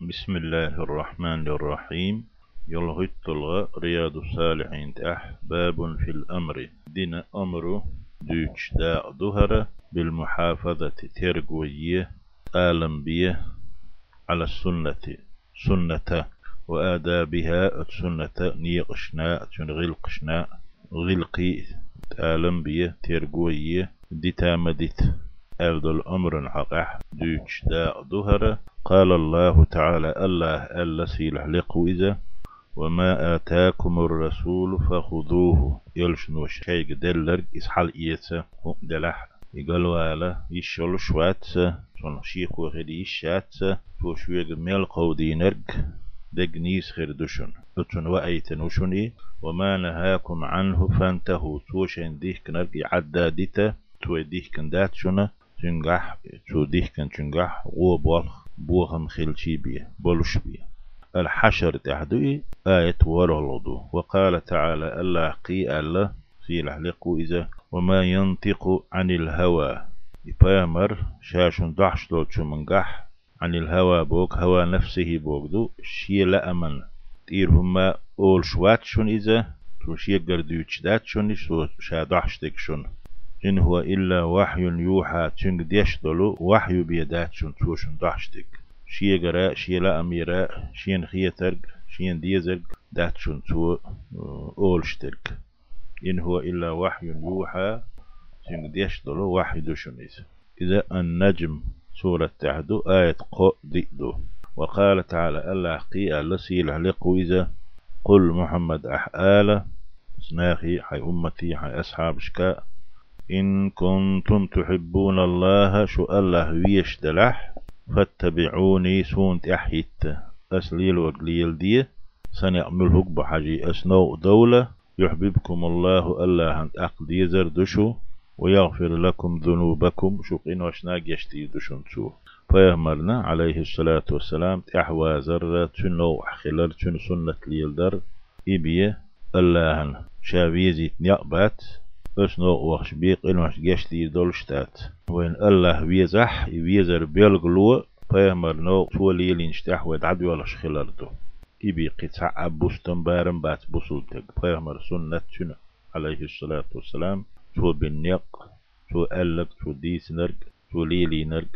بسم الله الرحمن الرحيم يلغت الغى رياض الصالحين تأح باب في الأمر دين أمر دوش دا ظهر بالمحافظة ترقوية آلم بيه على السنة سنة وآدابها السنة نيقشنا غلقشنا غلقي آلم بيه ترقوية ديتامدت أبد الأمر حقح دوش دا ظهر. قال الله تعالى الله ألا سيلح لقويزة وما آتاكم الرسول فخذوه. يلشن شيء دلر إسحال إيسا دلح. يقال والا يشل شوات. سون شيخ وغدي يشات تو شويق ميل دق نيس خير دشن اتن وأيتن وشني وما نهاكم عنه فانتهوا. توشن ديك نرق عدا ديتا تو ديك دات شنا تنجح تو ديك تنجح غوب بوهم خلشي بيه بولش بيه. الحشر تحدوي آية ورغلضو وقال تعالى الله قي الله في لحلقو إذا وما ينطق عن الهوى. يبامر شاشن دحش لوتشو منقح عن الهوى بوك هوى نفسه بوك دو شي لا أمن. تير هما أول شواتشون إذا تو شي قردوش داتشون شو شا دحشتكشون إن هو إلا وحي يوحى تنق ديش دلو وحي بيداتشون توشن دحشتك شي غرا شي لا أميرا شين خيترق شين ديزرق داتشون تو أولشترك إن هو إلا وحي يوحى تنق ديش دلو وحي دوشن إذا النجم سورة تحدو آية قو دئدو وقال تعالى الله قي لسيل علقو إذا؟ قل محمد أحآل سناخي حي أمتي حي أصحاب شكاء إن كنتم تحبون الله شو الله ويش دلح فاتبعوني سونت أحيت. أسليل وقليل دي سنعمل هك بحاجي أسنو دولة. يحببكم الله الله أنت أقدي زردشو ويغفر لكم ذنوبكم. شقين وشنا يشتي دشن شو. فيهمرنا عليه الصلاة والسلام تحوى زرة تنو خلال تن سنة ليلدر إبيه الله شاويزيت نيقبات أسنو وخش بيق إنوش جشتي دولشتات وين الله ويزح ويزر بيلغلو فيهمر نو تولي لينشتاح ودعدو ولا شخلالتو إبي قطع أبوستن بارن بات بوسولتك فيهمر سنة تن عليه الصلاة والسلام تو بالنيق تو ألق تو ديس نرق تو ليلي نرق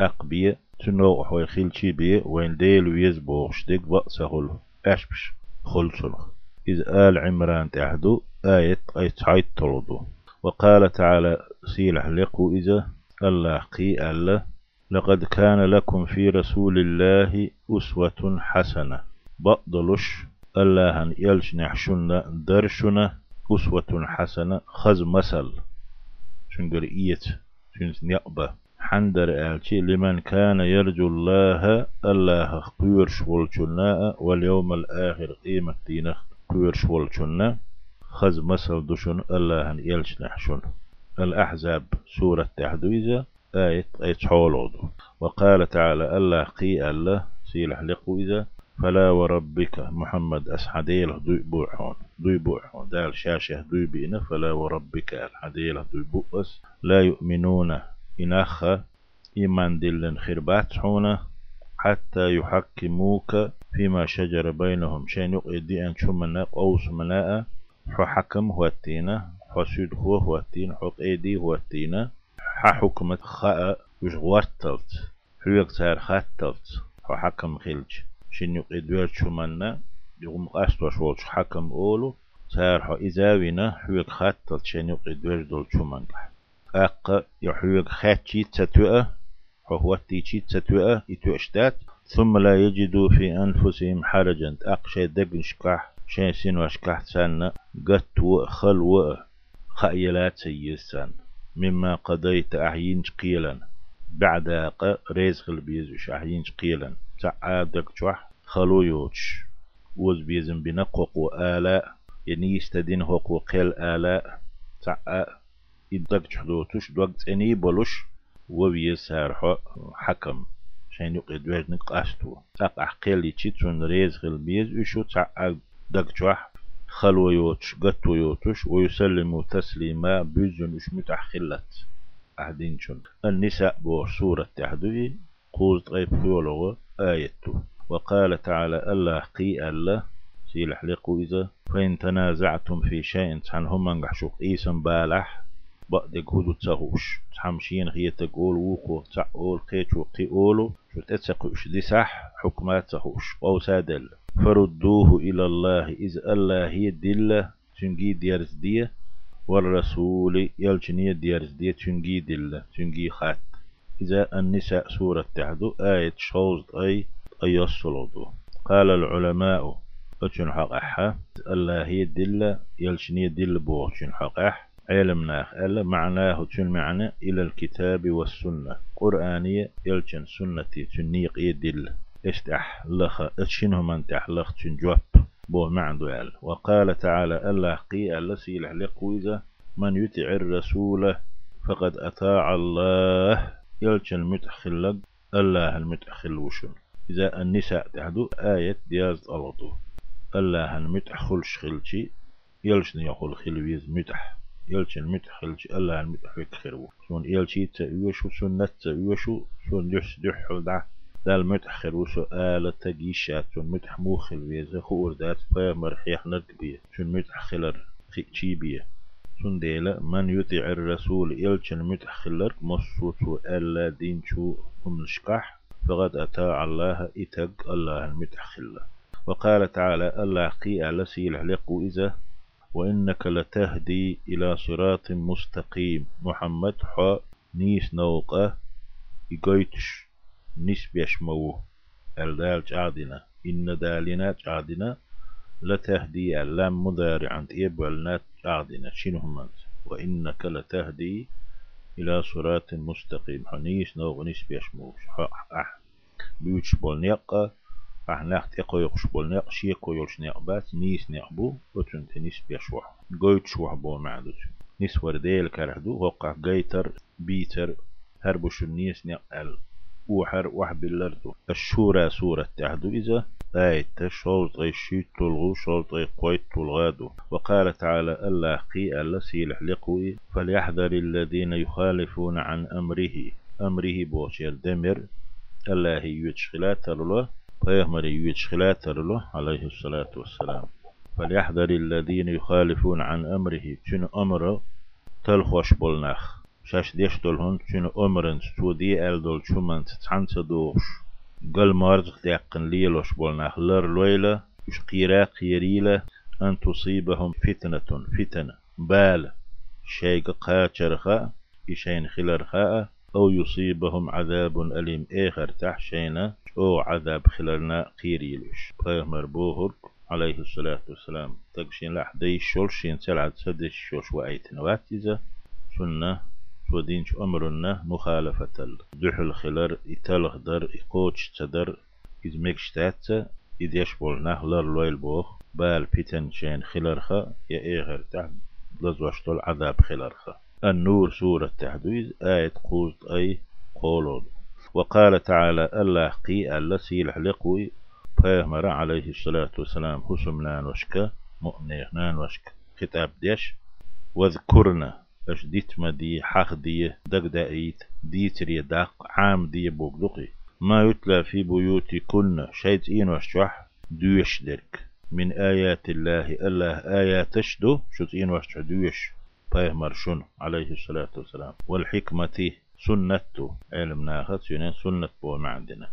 أقبية تنو حوي خيلشي بيه وين ديل ويز بوغشتك بأسهل أشبش خلصنخ إذ آل عمران تحدو آية عيد طردو وقال تعالى سيلح لقو إذا الله قي الله لقد كان لكم في رسول الله أسوة حسنة. بقدلش الله يلش نحشنا درشنا أسوة حسنة خز مسل. شنقر إيت شنس نقبة حندر آلشي لمن كان يرجو الله الله قيرش والجناء واليوم الآخر قيمة دينه. قيرش والجناء خز مسل دشن الله أن يلش نحشن الأحزاب سورة تحدويزة آية آية حولود وقال تعالى الله قي الله سيلح لقويزة فلا وربك محمد أسحديل دوي بوحون دوي بوحون دال شاشة دوي بينا فلا وربك الحديل دوي بؤس لا يؤمنون إنخ إيمان دلن خربات حونا حتى يحكموك فيما شجر بينهم. شين يقضي أن شمنا قوس مناء حو حكم هو التينة حو سود هو هو التين حو قيدي هو التينة حكمة خاء وش غورتلت حو يقتار خاتلت حكم خلج. شين يقضي شمنا يقوم قاستو شوش حكم أولو سار حو إزاوينا حو يقخاتلت شين يقضي دول شمنا أق يحويق خاتشي تتوأ هو تيشي تتوأ يتوأشتات ثم لا يجدوا في أنفسهم حرجا. أقشي دقن شكاح شين سين وشكاح سنة قت وخلو خأيلات سيسان. مما قضيت أحيين قيلا. بعد أق ريزغ البيزوش أحيين قيلا. تعادك شوح خلو يوش وز بيزن بنقوق وآلاء. يعني يستدين هوق وقيل آلاء. تعا يدق حدوتش دوقت إني بلوش. وبي سارحو حكم. شان يقيد ويج نقاشتو. تاق عقيل يتشيتون ريز غل بيز وشو تاق دق جوح خلو يوتش قطو يوتش ويسلموا تسليما بيزن وش متحخلت أهدين شن النساء بور سورة تحدوي. قوز غيب فيولوغ آيتو. وقال تعالى الله قي الله سيلح لقو إذا. فإن تنازعتم في شيء تحن هم نحشوق إيسن بالح بقدك هدو تسهوش تحمشين هي تقول وقو تعول قيت وقي أولو شو تتسقوش دي صح حكمات تهوش أو سادل فردوه إلى الله إذ الله هي دلة تنجي ديارز دي والرسول يلجني ديارز دي تنجي دلة تنجي خات. إذا النساء سورة تحدو آية شوز أي أي الصلودو قال العلماء أتشن حق أحا الله هي دلة يلشني دل بوغشن حق أح علمنا ألا معناه معنى إلى الكتاب والسنة. قرآنية يلشن سنتي تنيق يدل. استح لخ اتشنه من تحلخ تن جواب. بو معندو يال وقال تعالى الله قي الله سيلح لقويزة. من يطع الرسول فقد أطاع الله. يلشن متخلق الله المتخل وشن. إذا النساء تحدو آية دياز الله المتح خلش خلشي يلشن يقول خلويز متح يلشن متح خلشي الله المتح يكخرو شون يلشي تأيوشو سنة تأيوشو شون دحس دحو دع دال متح خروسو آلة تجيشات شون متح موخل ويزا خور دات فا مرحيح نرقبية شون متح خلر خيشي بيه شون ديلا من يطيع الرسول يلشن متح خلر مصوتو ألا دين شو هم نشقح فقد أتاع الله إتق الله المتح خلر. وقال تعالى الله قي على سيل علق إذا وإنك لتهدي إلى صراط مستقيم. محمد حا نيس نوقة إيقويتش نيس بيشمو الدال جعدنا إن دالنا جعدنا لتهدي اللام مضارع عند إبولنا جعدنا شنو هم وإنك لتهدي إلى صراط مستقيم. حنيس نوغ بيشمو بيوتش بول نيقة فحناخ تيقو يقش بول نق شيقو يلش نق بات نيس نق بو وتن تنيس بيشوح قويت شوح بو معدوش نيس ورديل كرهدو وقع قيتر بيتر هربوش النيس نق ال وحر وح باللردو الشورى سورة تحدو إذا آية شولط أي شيت تلغو شولط أي قويت تلغادو وقال تعالى الله قي ألا سيلح لقوي فليحذر الذين يخالفون عن أمره أمره بوشير دمر الله يتشخلات الله فيهمر يتشخلات له عليه الصلاة والسلام. فليحذر الذين يخالفون عن أمره شنو أمره تلخوش بولناخ. شاش ديش دولهن شنو أمرن تو دي أل دول شومن تتحن تدوش قل مارزق ديقن ليلوش بولناخ. لر لويلة يش قيرا قيريلة أن تصيبهم فتنة فتنة. بال شيء قاتشرخا إشين خلرخاء أو يصيبهم عذاب أليم. إخر تحشينا. أو عذاب خلالنا قيريلوش بيغمر بوهر عليه الصلاة والسلام تقشين لح دي شولشين سلعة سدش شوش وآيتنا واتزة سنة ودينش أمرنا مخالفة دحل خلر إتلغ در إقوش تدر إذ مكشتات إذ يشبول نهلر لويل بوخ بال بيتن شين خلرخا يا إيغر تحت لزوشتول عذاب خلرخا النور سورة تحديد آية قوزت أي قولود وقال تعالى الله قي الله سيلح لقوي بيغمر عليه الصلاة والسلام. حسم نان وشكا مؤنيخ نان وشك. خطاب ديش. واذكرنا اش ديت ما دي حق دي دق دايت ديتري داق عام دي بوغدقي ما يتلى في بيوتكن إين وشح دوش درك. من آيات الله الله آيات شدو إين وشح دوش بيغمر شن عليه الصلاة والسلام. والحكمة سنته علم ناخذ سنة بو معدنا.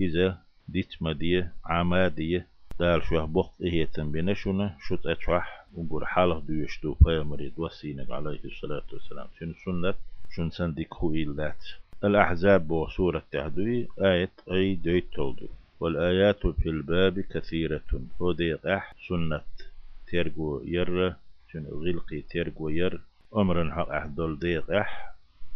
إذا ديت مدية عمادية دال شوه بوق إيه تنبينشنا شوت أتشوح وقول حاله دو يشتو مريد وسينك عليه الصلاة والسلام. شن سنة؟ شن سندك هو إلات الأحزاب وسورة تهدوي آية أي ديت تولدو. والآيات في الباب كثيرة. وديق أح سنة ترقو ير شن غلقي ترقو ير. أمر حق أحدول ديق أح.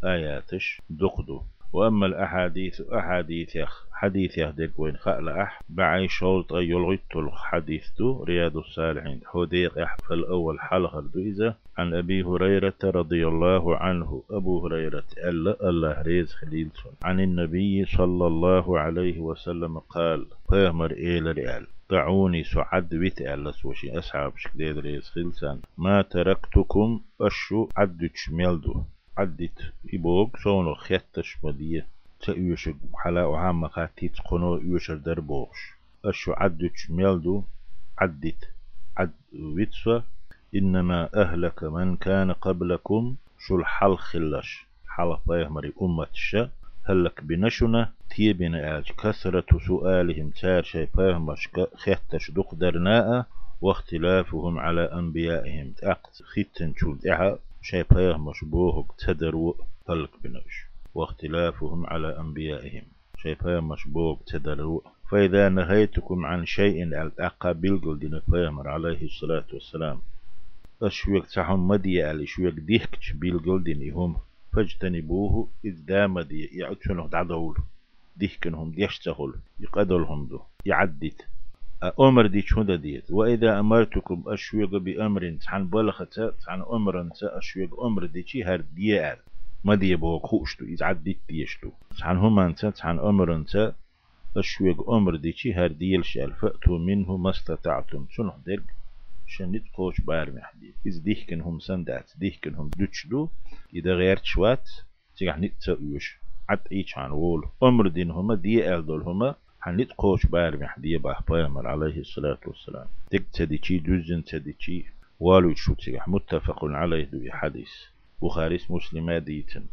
آياتش دقدو. وأما الأحاديث أحاديث يخ حديث يهدك وين خأل أح بعي شولط يلغيت الحديث دو رياض الصالحين. حديق أح فالأول حلقة دويزة عن أبي هريرة رضي الله عنه. أبو هريرة ألا الله ريز خليلسون عن النبي صلى الله عليه وسلم قال فيهمر إيل ريال. دعوني سعد بيت ألس وشي أصحاب شكديد ريز خلسان ما تركتكم أشو عدتش ميلدو. عدت يبوك سونو خيتش مدية تأيوش حلا وعام قاتيت قنو يوشر دربوش أشو عدتش ميلدو عدت عد ويتسوى إنما أهلك من كان قبلكم شو الحل خلش حل مري أمة الشا هلك بنشنا تيبين آج كثرة سؤالهم تار شي فاهمش خيتش دقدرناء واختلافهم على أنبيائهم تأقت ختن شول إعا شي فاهمش بوهك تدرو هلك بنش واختلافهم على أنبيائهم. شي فاهمش بوهك تدرو فإذا نهيتكم عن شيء الأقى بالقل فاهمر عليه الصلاة والسلام. أشويك تحم مدي على شويك ديكش بالقل هم فاجتنبوه إذ دام دي يعتشنه دعدول ديكنهم ديشتغل يقدلهم دو يعدت أمر دي شهودة ديت وإذا أمرتكم أشويق بأمر تحن بلخة تحن أمر أشويق أمر دي شي هر ديال ما دي بو خوشتو إذ عدت ديشتو. تحن هم أنت تحن أمر أنت أشويق أمر دي شي هر ديال شال. فأتوا منه ما استطعتم. شنو درك شنت قوش بار محدي إذ ديكن هم سندات ديكن هم دو إذا غيرت شوات تيح نتسويش عد إيش عن وول أمر دين هما دي أل دول هما. حنيت قوش بار محدي باه بيامر عليه الصلاة والسلام. تك تديشي جزن تديشي والو شو متفق عليه دو حديث بخاري مسلم ديتن